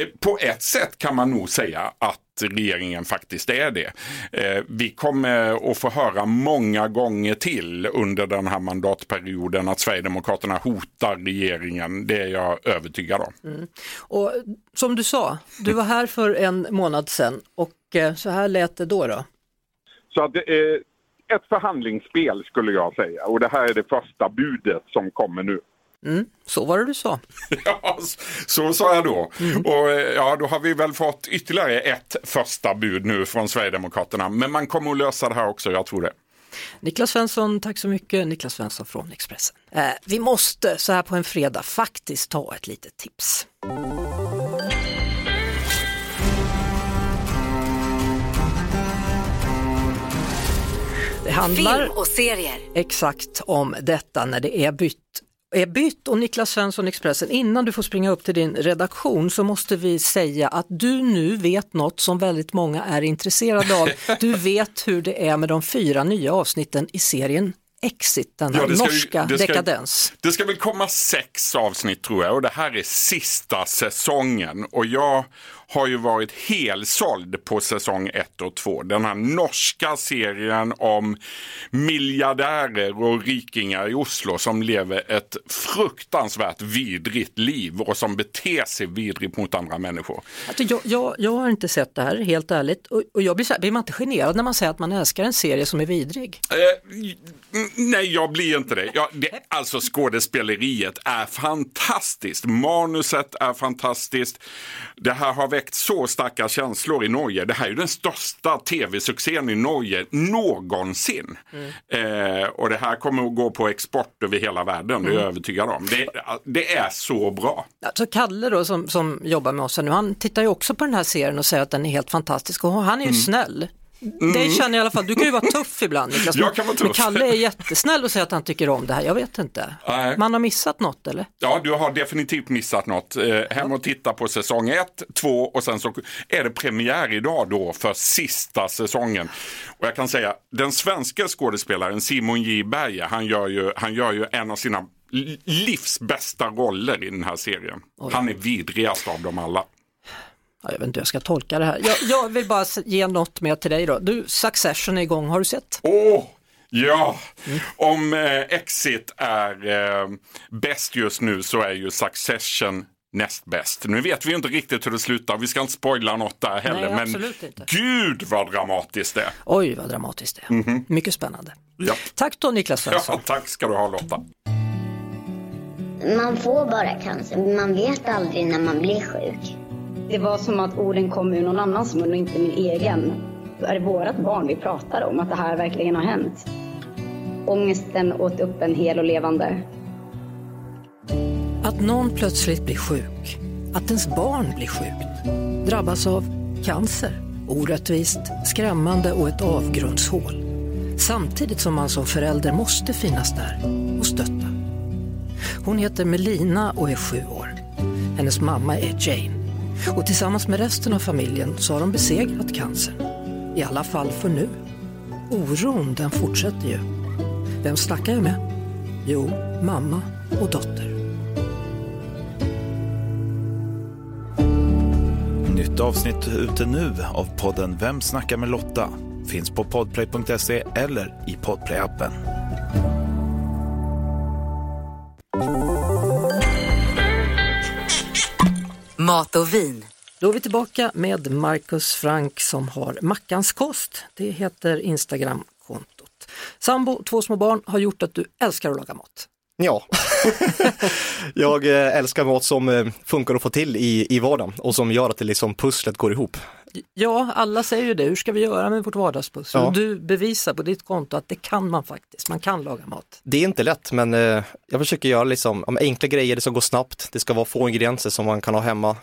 Eh, på ett sätt kan man nog säga att regeringen faktiskt är det. Eh, vi kommer att få höra många gånger till under den här mandatperioden att Sverigedemokraterna hotar regeringen. Det är jag övertygad om. Mm. Och som du sa, du var här för en månad sedan och eh, så här lät det då. då. Så att det är ett förhandlingsspel skulle jag säga och det här är det första budet som kommer nu. Mm, så var det du sa. ja, så sa jag då. Mm. Och eh, ja, då har vi väl fått ytterligare ett första bud nu från Sverigedemokraterna. Men man kommer att lösa det här också, jag tror det. Niklas Svensson, tack så mycket. Niklas Svensson från Expressen. Eh, vi måste så här på en fredag faktiskt ta ett litet tips. Det handlar Film och serier. exakt om detta när det är bytt är bytt och Niklas Svensson Expressen, innan du får springa upp till din redaktion så måste vi säga att du nu vet något som väldigt många är intresserade av. Du vet hur det är med de fyra nya avsnitten i serien Exit, den här ja, norska det ska, dekadens. Det ska väl komma sex avsnitt tror jag och det här är sista säsongen och jag har ju varit helsåld på säsong 1 och 2. Den här norska serien om miljardärer och rikingar i Oslo som lever ett fruktansvärt vidrigt liv och som beter sig vidrigt mot andra människor. Alltså jag, jag, jag har inte sett det här, helt ärligt. Och, och jag blir, så här, blir man inte generad när man säger att man älskar en serie som är vidrig? Eh, nej, jag blir inte det. Jag, det. Alltså skådespeleriet är fantastiskt. Manuset är fantastiskt. Det här har väckt väckt så starka känslor i Norge. Det här är ju den största tv-succén i Norge någonsin. Mm. Eh, och det här kommer att gå på export över hela världen, det är jag Mm. övertygad om. Det, det är så bra. Alltså Kalle då som, som jobbar med oss nu, han tittar ju också på den här serien och säger att den är helt fantastisk och han är ju Mm. snäll. Det känner jag i alla fall, du kan ju vara tuff ibland Niklas. Jag kan vara Men tuff. Kalle är jättesnäll och säger att han tycker om det här, jag vet inte. Nej. Man har missat något eller? Ja, du har definitivt missat något. Eh, hem och titta på säsong 1, 2 och sen så är det premiär idag då för sista säsongen. Och jag kan säga, den svenska skådespelaren Simon J. Berge, han gör ju, han gör ju en av sina li- livs bästa roller i den här serien. Han är vidrigast av dem alla. Ja, jag vet inte hur jag ska tolka det här. Jag, jag vill bara ge något mer till dig då. Du, Succession är igång, har du sett? Åh, ja! Om eh, Exit är eh, bäst just nu så är ju Succession näst bäst. Nu vet vi inte riktigt hur det slutar, vi ska inte spoila något där heller. Nej, men absolut inte. gud vad dramatiskt det är. Oj, vad dramatiskt det är. Mycket spännande. Ja. Tack då Niklas Svensson. ja, tack ska du ha Lotta. Man får bara cancer, man vet aldrig när man blir sjuk. Det var som att orden kom ur någon annans mun och inte min egen. Är det vårat barn vi pratar om, att det här verkligen har hänt? Ångesten åt upp en hel och levande. Att någon plötsligt blir sjuk, att ens barn blir sjukt, drabbas av cancer, orättvist, skrämmande och ett avgrundshål. Samtidigt som man som förälder måste finnas där och stötta. Hon heter Melina och är sju år. Hennes mamma är Jane. Och tillsammans med resten av familjen så har de besegrat cancern. I alla fall för nu. Oron den fortsätter ju. Vem snackar jag med? Jo, mamma och dotter. Nytt avsnitt ute nu av podden Vem snackar med Lotta? Finns på podplay.se eller i podplayappen. Mat och vin. Då är vi tillbaka med Marcus Frank som har Mackans kost. Det heter Instagramkontot. Sambo, två små barn har gjort att du älskar att laga mat. Ja, jag eh, älskar mat som eh, funkar att få till i, i vardagen och som gör att det liksom pusslet går ihop. Ja, alla säger ju det. Hur ska vi göra med vårt vardagspussel? Ja. Du bevisar på ditt konto att det kan man faktiskt. Man kan laga mat. Det är inte lätt men eh, jag försöker göra liksom, enkla grejer, det ska gå snabbt, det ska vara få ingredienser som man kan ha hemma.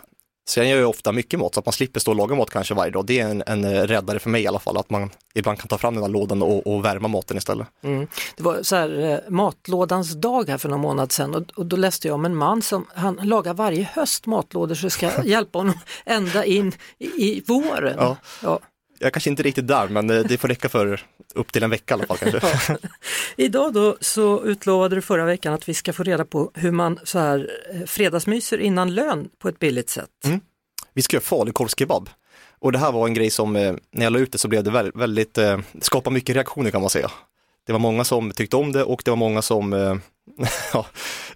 Sen gör jag ofta mycket mat så att man slipper stå och laga mat kanske varje dag. Det är en, en eh, räddare för mig i alla fall, att man ibland kan ta fram den här lådan och, och värma maten istället. Mm. Det var så här, eh, matlådans dag här för någon månad sedan och, och då läste jag om en man som han lagar varje höst matlådor så det ska hjälpa honom ända in i, i våren. Ja. Ja. Jag kanske inte riktigt där men eh, det får räcka för upp till en vecka i alla fall kanske. Idag då så utlovade du förra veckan att vi ska få reda på hur man så här eh, fredagsmyser innan lön på ett billigt sätt. Mm. Vi ska göra falukorvskebab. Och det här var en grej som, eh, när jag la ut det så blev det väldigt, eh, skapade mycket reaktioner kan man säga. Det var många som tyckte om det och det var många som ja,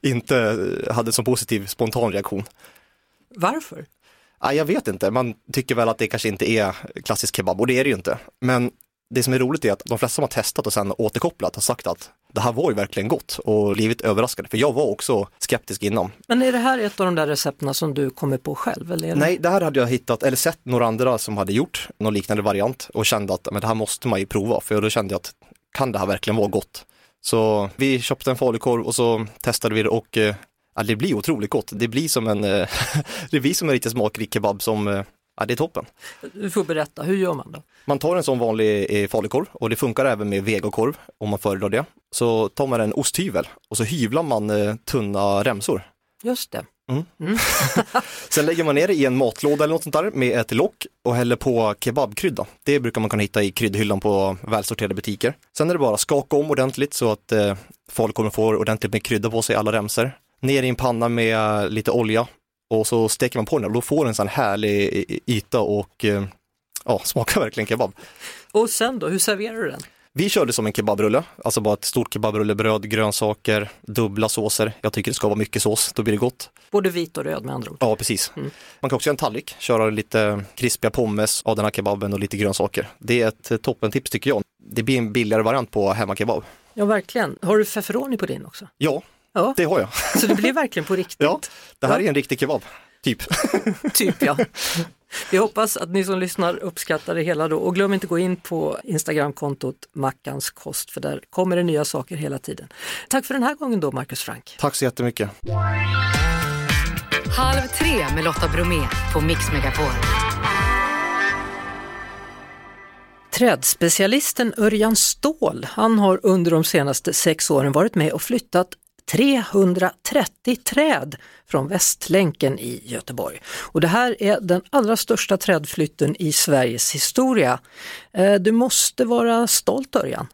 inte hade så positiv spontan reaktion. Varför? Ja, jag vet inte, man tycker väl att det kanske inte är klassisk kebab och det är det ju inte. Men det som är roligt är att de flesta som har testat och sen återkopplat har sagt att det här var ju verkligen gott och blivit överraskade. För jag var också skeptisk innan. Men är det här ett av de där recepten som du kommer på själv? Eller. Nej, det här hade jag hittat, eller sett några andra som hade gjort någon liknande variant och kände att men det här måste man ju prova, för då kände jag att kan det här verkligen vara gott? Så vi köpte en falukorv och så testade vi det och eh, ja, det blir otroligt gott. Det blir som en, eh, det blir som en riktigt smakrik kebab som, eh, ja det är toppen. Du får berätta, hur gör man då? Man tar en sån vanlig eh, falukorv och det funkar även med vegokorv om man föredrar det. Så tar man en osthyvel och så hyvlar man eh, tunna remsor. Just det. Mm. Mm. Sen lägger man ner det i en matlåda eller något sånt där med ett lock och häller på kebabkrydda. Det brukar man kunna hitta i kryddhyllan på välsorterade butiker. Sen är det bara att skaka om ordentligt så att eh, falukorven får ordentligt med krydda på sig alla remsor. Ner i en panna med lite olja och så steker man på den och då får den en sån härlig yta och eh, ja, smakar verkligen kebab. Och sen då, hur serverar du den? Vi körde som en kebabrulle, alltså bara ett stort kebabrullebröd, grönsaker, dubbla såser. Jag tycker det ska vara mycket sås, då blir det gott. Både vit och röd med andra ord. Ja, precis. Man kan också göra en tallrik, köra lite krispiga pommes av den här kebaben och lite grönsaker. Det är ett eh, toppentips tycker jag. Det blir en billigare variant på hemmakebab. Ja, verkligen. Har du feferoni på din också? Ja, Ja. det har jag. Så det blir verkligen på riktigt? Ja, det här är en riktig kebab, typ. Typ ja. Vi hoppas att ni som lyssnar uppskattar det hela då och glöm inte gå in på Instagramkontot Mackans kost för där kommer det nya saker hela tiden. Tack för den här gången då Marcus Frank. Tack så jättemycket. Halv tre med Lotta Bromé på Mix Megapol. Trädspecialisten Örjan Ståhl, han har under de senaste sex åren varit med och flyttat 330 träd från Västlänken i Göteborg. Och det här är den allra största trädflytten i Sveriges historia. Eh, du måste vara stolt Örjan.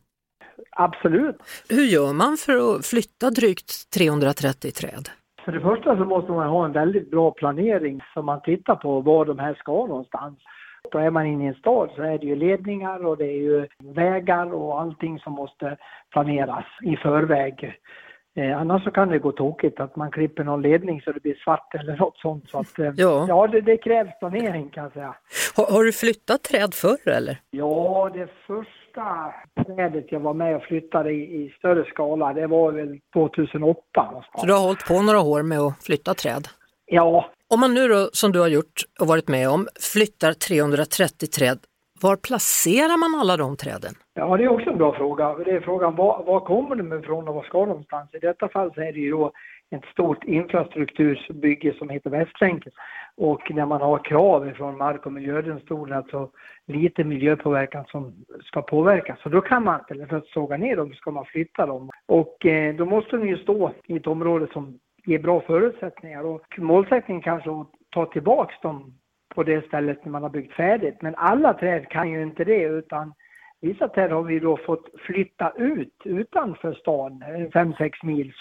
Absolut. Hur gör man för att flytta drygt 330 träd? För det första så måste man ha en väldigt bra planering så man tittar på var de här ska någonstans. Då är man inne i en stad så är det ju ledningar och det är ju vägar och allting som måste planeras i förväg. Eh, annars så kan det gå tokigt att man klipper någon ledning så det blir svart eller något sånt. Så att, eh, Ja. ja det, det krävs planering kan jag säga. Har, har du flyttat träd förr eller? Ja, det första trädet jag var med och flyttade i, i större skala, det var väl 2008 någonstans. Så du har hållit på några år med att flytta träd? Ja. Om man nu då, som du har gjort och varit med om, flyttar 330 träd, var placerar man alla de träden? Ja, det är också en bra fråga. Det är frågan var, var kommer de ifrån och var ska de någonstans? I detta fall så är det ju då ett stort infrastrukturbygge som heter Västlänken. Och när man har krav från Mark och miljödomstolen, alltså lite miljöpåverkan som ska påverkas. Så då kan man, eller för att såga ner dem, ska man flytta dem. Och eh, då måste de ju stå i ett område som ger bra förutsättningar. Och målsättningen kanske är att ta tillbaks dem på det stället när man har byggt färdigt. Men alla träd kan ju inte det utan vissa träd har vi då fått flytta ut utanför stan, 5-6 mil.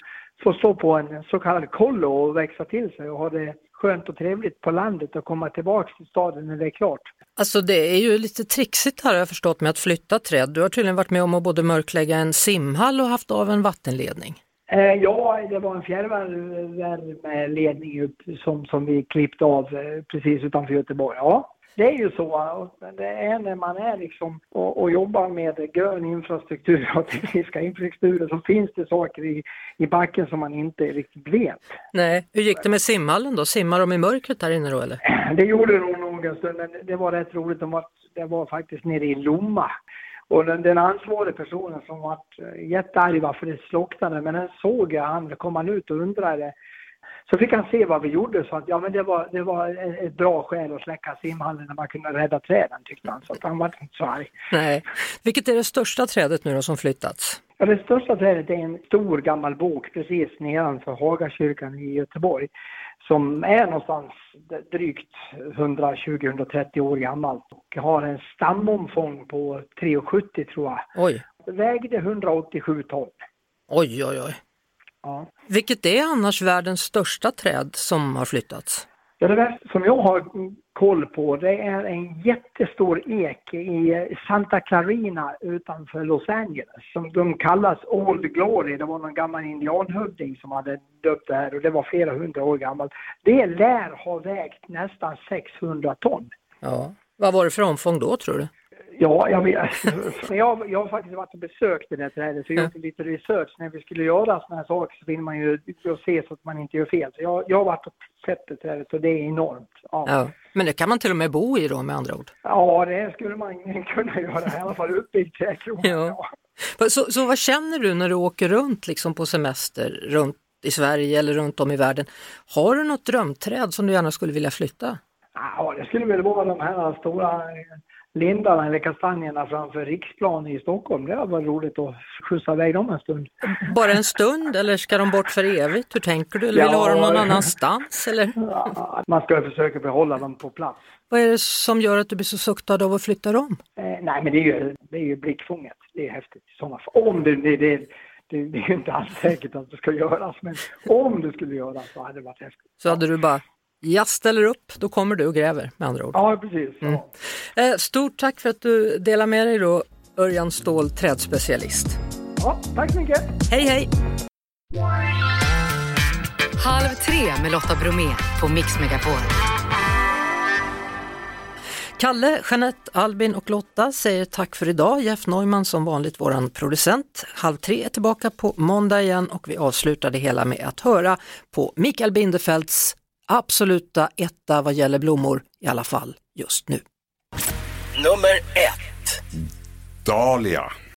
Få stå på en så kallad kollo och växa till sig och ha det skönt och trevligt på landet och komma tillbaks till staden när det är klart. Alltså det är ju lite trixigt här har jag förstått med att flytta träd. Du har tydligen varit med om att både mörklägga en simhall och haft av en vattenledning. Eh, ja, det var en fjärrvärmeledning upp som, som vi klippte av eh, precis utanför Göteborg. Ja, det är ju så. Det är när man är liksom och, och jobbar med grön infrastruktur och tekniska infrastrukturer så finns det saker i, i backen som man inte riktigt vet. Nej, hur gick det med simhallen då? Simmar de i mörkret där inne då eller? Det gjorde nog nog en stund, men det var rätt roligt. De var, det var faktiskt nere i Lomma. Och den, den ansvariga personen som var jättearg varför det slocknade, men den såg jag, han kom han ut och undrade. Så fick han se vad vi gjorde, så att ja men det var, det var ett ett bra skäl att släcka simhallen när man kunde rädda träden tyckte han. Så att han var inte så arg. Nej. Vilket är det största trädet nu då som flyttats? Ja, det största trädet är en stor gammal bok precis nedanför Hagakyrkan i Göteborg. Som är någonstans drygt 120-130 år gammalt och har en stamomfång på 3,70 tror jag. Oj, Vägde 187 ton. oj, oj, oj. Ja. Vilket är annars världens största träd som har flyttats? Ja, det som jag har koll på det är en jättestor ek i Santa Clarina utanför Los Angeles som de kallas Old Glory. Det var någon gammal indianhövding som hade döpt det här och det var flera hundra år gammalt. Det lär ha vägt nästan 600 ton. Ja. Vad var det för omfång då tror du? Ja, jag, vet. Jag, jag har faktiskt varit och besökt det där trädet så jag gjorde lite research. När vi skulle göra sådana här saker så vill man ju se så att man inte gör fel. Så jag, jag har varit och sett det trädet och det är enormt. Ja. Ja. Men det kan man till och med bo i då med andra ord? Ja, det skulle man kunna göra, i alla fall uppe i trädkronan. Ja. Så, så vad känner du när du åker runt liksom på semester runt i Sverige eller runt om i världen? Har du något drömträd som du gärna skulle vilja flytta? Ja, det skulle väl vara de här stora lindarna eller kastanjerna framför Riksplan i Stockholm. Det hade varit roligt att skjutsa iväg dem en stund. Bara en stund eller ska de bort för evigt? Hur tänker du? Eller vill du ha dem någon annanstans? Eller? Ja, Man ska försöka behålla dem på plats. Vad är det som gör att du blir så suktad av att flytta dem? Eh, nej, men det är ju, det är ju blickfånget. Det är häftigt i sådana fall. Om det, det, det, det, det är ju inte alls säkert att det ska göras, men om det skulle göras så hade det varit häftigt. Så hade du bara, jag ställer upp, då kommer du och gräver med andra ord. Ja, precis. Mm. Eh, Stort tack för att du delar med dig då, Örjan Ståhl, trädspecialist. Ja, tack så mycket. Hej hej! Halv tre med Lotta Bromé på Mix Megapol. Kalle, Jeanette, Albin och Lotta säger tack för idag. Jeff Neumann som vanligt våran producent. Halv tre är tillbaka på måndag igen och vi avslutar det hela med att höra på Mikael Bindefelds absoluta etta vad gäller blommor, i alla fall just nu. Nummer ett. Dahlia.